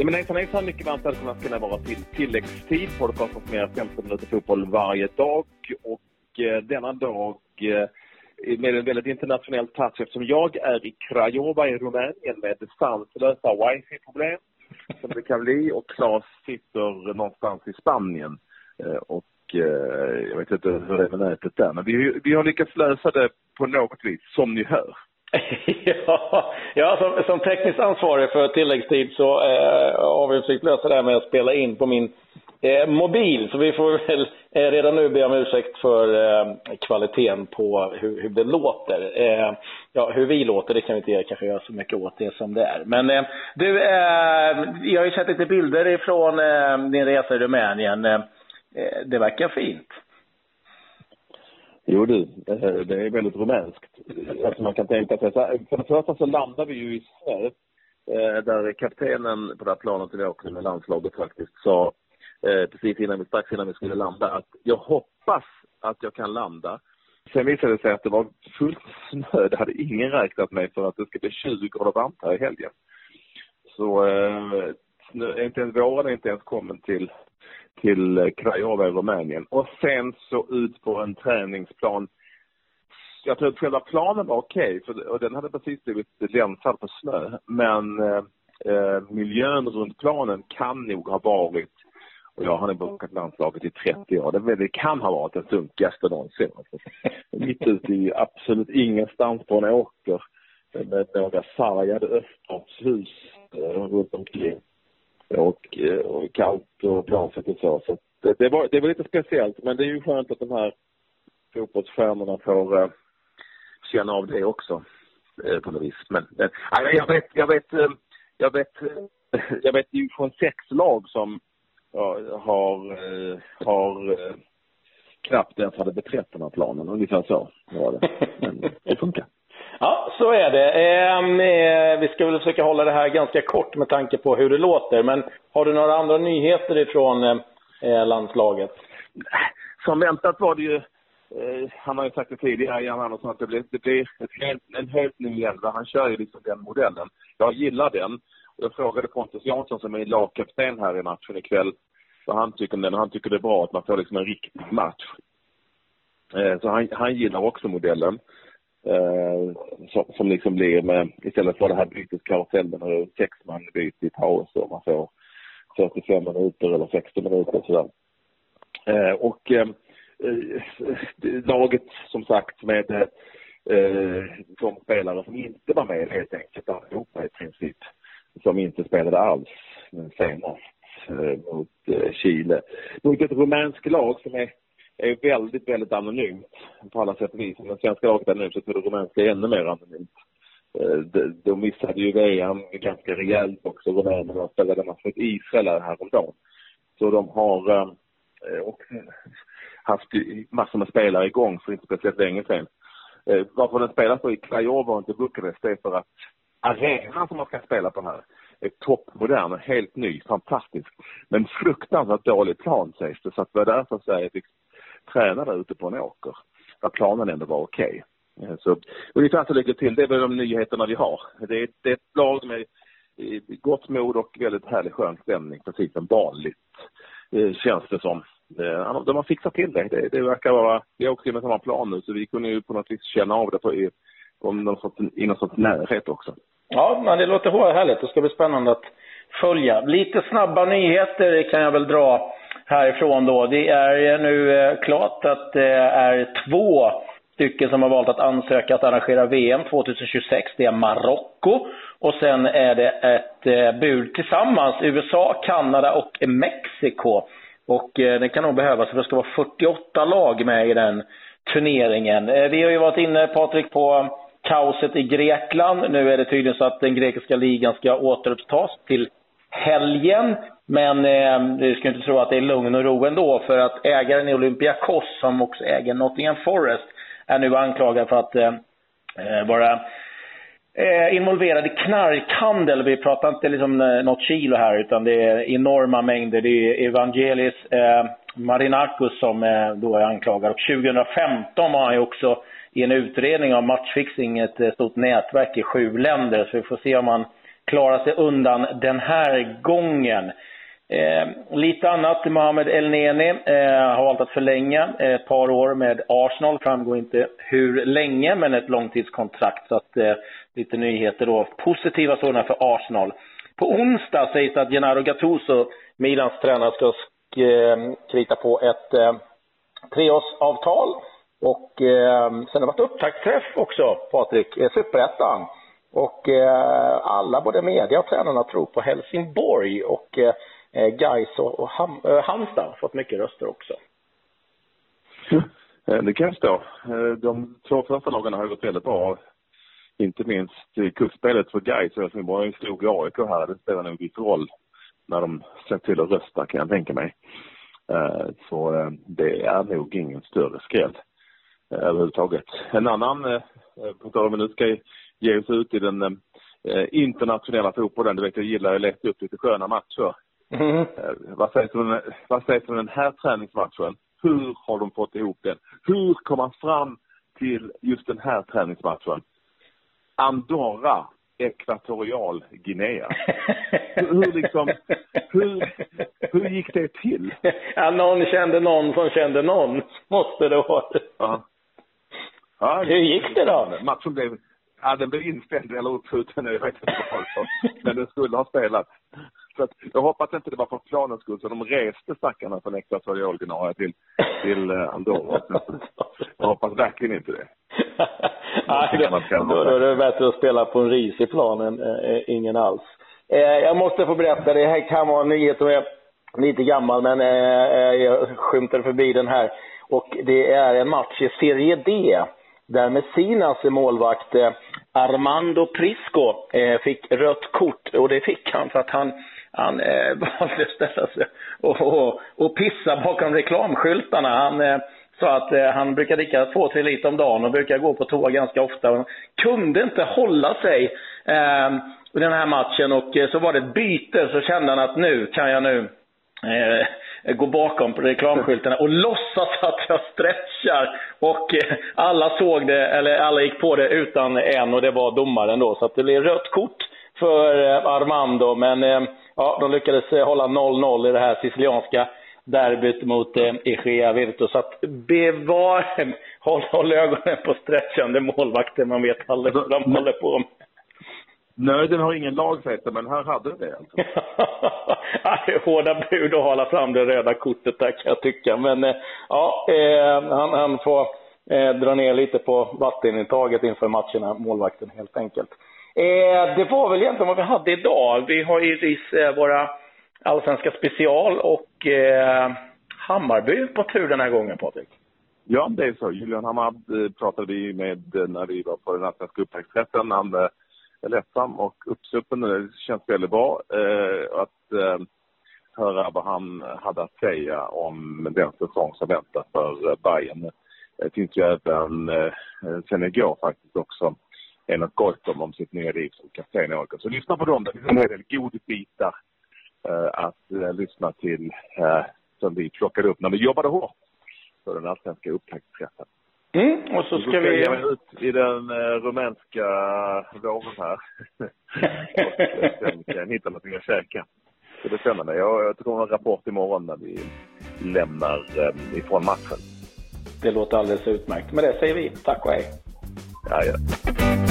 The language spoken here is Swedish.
Ja, men hejsan hejsan, mycket varmt välkomna ska ni vara till tilläggstid. Podcasten som är 15 minuter fotboll varje dag. Och eh, denna dag eh, med en väldigt internationell touch eftersom jag är i Craiova i Rumänien med sanslösa wifi-problem som det kan bli och Claes sitter någonstans i Spanien. Eh, och eh, jag vet inte hur det är med nätet där, men vi, vi har lyckats lösa det på något vis, som ni hör. ja, ja som, som tekniskt ansvarig för tilläggstid så eh, har vi försökt lösa det här med att spela in på min eh, mobil. Så vi får väl eh, redan nu be om ursäkt för eh, kvaliteten på hur, hur det låter. Eh, ja, hur vi låter, det kan vi inte kanske göra så mycket åt det som det är. Men eh, du, eh, jag har ju sett lite bilder ifrån eh, din resa i Rumänien. Eh, det verkar fint. Jo du, eh, det är väldigt rumänskt. Alltså man kan tänka sig så här, för det första så landar vi ju i Sverige. Eh, där kaptenen på det här planet vi åkte med landslaget faktiskt sa eh, precis innan vi, strax innan vi skulle landa att jag hoppas att jag kan landa. Sen visade det sig att det var fullt snö. Det hade ingen räknat med för att det ska bli 20 grader varmt här i helgen. Så eh, snö, inte ens våren är inte ens kommen till till Craiova i Rumänien. Och sen så ut på en träningsplan. Jag tror att själva planen var okej, okay, och den hade precis blivit länsad på snö. Men eh, eh, miljön runt planen kan nog ha varit, och jag har bokat landslaget i 30 år, det, det kan ha varit den sunkigaste någonsin. Alltså, mitt ute i absolut ingenstans på en åker med några sargade öststatshus eh, runt omkring och, eh, och kallt och blåsigt och så. så det, det, var, det var lite speciellt, men det är ju skönt att de här fotbollsstjärnorna får eh, känna av det också eh, på något vis. Men eh, jag vet, jag vet, eh, jag vet, eh, jag vet ju från sex lag som har, har knappt ens hade beträtt den här planen. Ungefär så var det. Men det funkar. Så är det. Ehm, eh, vi ska väl försöka hålla det här ganska kort med tanke på hur det låter. Men har du några andra nyheter ifrån eh, eh landslaget? Som väntat var det ju, eh, han har ju sagt det tidigare, Jan Andersson, att det blir, det blir helt, en helt ny elva. Han kör ju liksom den modellen. Jag gillar den. Jag frågade Pontus Jansson som är lagkapten här i matchen ikväll vad han tycker om den. Han tycker det är bra att man får liksom en riktig match. Eh, så han, han gillar också modellen. Eh, som, som liksom blir med, istället för det här byteskarusellen och sex man byter i paus och man får 45 minuter eller 60 minuter sådär. Eh, och ehm, eh, laget som sagt med eh, de spelare som inte var med helt enkelt allihopa i princip, som inte spelade alls senast eh, mot eh, Chile. Mot ett rumänskt lag som är är väldigt, väldigt anonymt på alla sätt och vis. Men den svenska laget är nu så är det rumänska ännu mer anonymt. Eh, de missade ju VM ganska rejält också, Rumänien, och spelade match mot Israel häromdagen. Så de har också och haft massor med spelare igång för inte speciellt länge sedan. Varför den spelas i Krajova och inte Bukarest, det är för att arenan som man ska spela på här är toppmodern, helt ny, fantastisk. Men fruktansvärt dålig plan sägs det, så att det var därför Sverige fick träna där ute på en åker. Där planen ändå var okej. Okay. Så ungefär så ligger det till. Det är väl de nyheterna vi har. Det är, det är ett lag med eh, gott mod och väldigt härlig skön stämning, precis som vanligt eh, känns det som. De har fixat till det. Det, det verkar vara, vi åker med samma plan nu så vi kunde ju på något vis känna av det på, i, om någon sorts, i någon sorts närhet också. Ja, men det låter härligt. Det ska bli spännande att följa. Lite snabba nyheter kan jag väl dra härifrån då. Det är nu eh, klart att det är två stycken som har valt att ansöka att arrangera VM 2026. Det är Marocko och sen är det ett eh, bud tillsammans, USA, Kanada och Mexiko. Och det kan nog behövas, för det ska vara 48 lag med i den turneringen. Vi har ju varit inne, Patrik, på kaoset i Grekland. Nu är det tydligen så att den grekiska ligan ska återupptas till helgen. Men eh, ska inte tro att det är lugn och ro ändå, för att ägaren i Olympiakos, som också äger Nottingham Forest, är nu anklagad för att eh, eh vara eh, involverad i knarkhandel. Vi pratar inte liksom eh, något kilo här, utan det är enorma mängder. Det är Evangelis eh, Marinakos som eh, då är anklagad. Och 2015 var han ju också i en utredning av matchfixing ett eh, stort nätverk i sju länder. Så vi får se om han klara sig undan den här gången. Eh, lite annat, Mohamed Elneny eh, har valt att förlänga ett par år med Arsenal. Framgår inte hur länge, men ett långtidskontrakt. Så att, eh, lite nyheter då. Positiva sådana för Arsenal. På onsdag sägs det att Gennaro Gattuso, Milans tränare, ska eh, krita på ett eh, treårsavtal. Och eh, sen har det varit upptaktsträff också, Patrik, eh, Superettan. Och eh, alla, både media och tränarna, tror på Helsingborg. Och eh, eh Gais och, och Ham, eh, Halmstad har fått mycket röster också. Eh, det kan jag förstå. Eh, de två första lagen har gått väldigt bra. Inte minst i för Gais och Helsingborg slog AIK här. Det spelar nog viss roll när de släppt till att rösta kan jag tänka mig. Så det är nog ingen större skräll överhuvudtaget. En annan, på tal om vi nu ska ge oss ut i den eh, internationella fotbollen. Du vet, jag gillar att leta upp lite sköna matcher. Mm. Eh, vad, sägs om, vad sägs om den här träningsmatchen? Hur har de fått ihop den? Hur kom man fram till just den här träningsmatchen? Andorra, Ekvatorial Guinea. hur, hur, liksom, hur, hur gick det till? Ja, någon kände någon som kände någon, måste det vara. Ja. Ja, hur gick det då? Matchen blev Ja, den blev inställd eller uppskjuten, jag vet inte vad. Men den skulle ha spelats. Så att, jag hoppas inte det var för planens skull, så de reste stackarna från Ekvatorialguinea till, till uh, Andorra. Jag hoppas verkligen inte det. Nej, då, då är det bättre att spela på en risig plan än äh, ingen alls. Eh, jag måste få berätta, det här kan vara en nyhet som är lite gammal, men eh, jag skymtade förbi den här. Och det är en match i Serie D där Messinas målvakt eh, Armando Prisco eh, fick rött kort och det fick han för att han, han eh, valde att ställa sig och, och, och pissa bakom reklamskyltarna. Han eh, sa att eh, han brukar dricka två, tre liter om dagen och brukar gå på toa ganska ofta. Han kunde inte hålla sig eh, i den här matchen och eh, så var det ett byte så kände han att nu kan jag nu eh, gå bakom på reklamskyltarna och låtsas att jag stretchar. Och eh, alla såg det, eller alla gick på det utan en och det var domaren då. Så att det blev rött kort för eh, Armando. Men eh, ja, de lyckades hålla 0-0 i det här sicilianska derbyt mot eh, Egea Virtus. Så att bevar, håll, håll ögonen på stretchande målvakter. Man vet aldrig vad de håller på med. Nöden har ingen lag, säger men här hade det alltså. det är hårda bud att hålla fram det röda kortet där kan jag tycka. Men eh, ja, eh, han, han, får eh, dra ner lite på vattenintaget inför matcherna, målvakten helt enkelt. Det var väl egentligen vad vi hade idag. Vi har givetvis eh, våra allsvenska special och Hammarby på tur den här gången, Patrik. Ja, det är så. Julian Hammar pratade vi med när vi var på den allsvenska upptaktsträffen. Han är lättsam och uppsluppen. Det känns väldigt bra eh, att eh, höra vad han hade att säga om den säsong som väntar för eh, Bayern. Det finns ju även eh, sen igår faktiskt också Enok Goitom om sitt nya liv som kapten i AIK. Så lyssna på dem. Det finns en hel del godbitar eh, att eh, lyssna till eh, som vi plockade upp när vi jobbade hårt för den allsvenska upptaktsträffen. Mm, och så ska, ska vi... Jag ut i den eh, rumänska vågen här. och eh, sen kan hitta någonting att käka. Så det är spännande. Jag, jag tror en rapport imorgon när vi lämnar eh, ifrån matchen. Det låter alldeles utmärkt. Med det säger vi tack och hej. Ja, ja.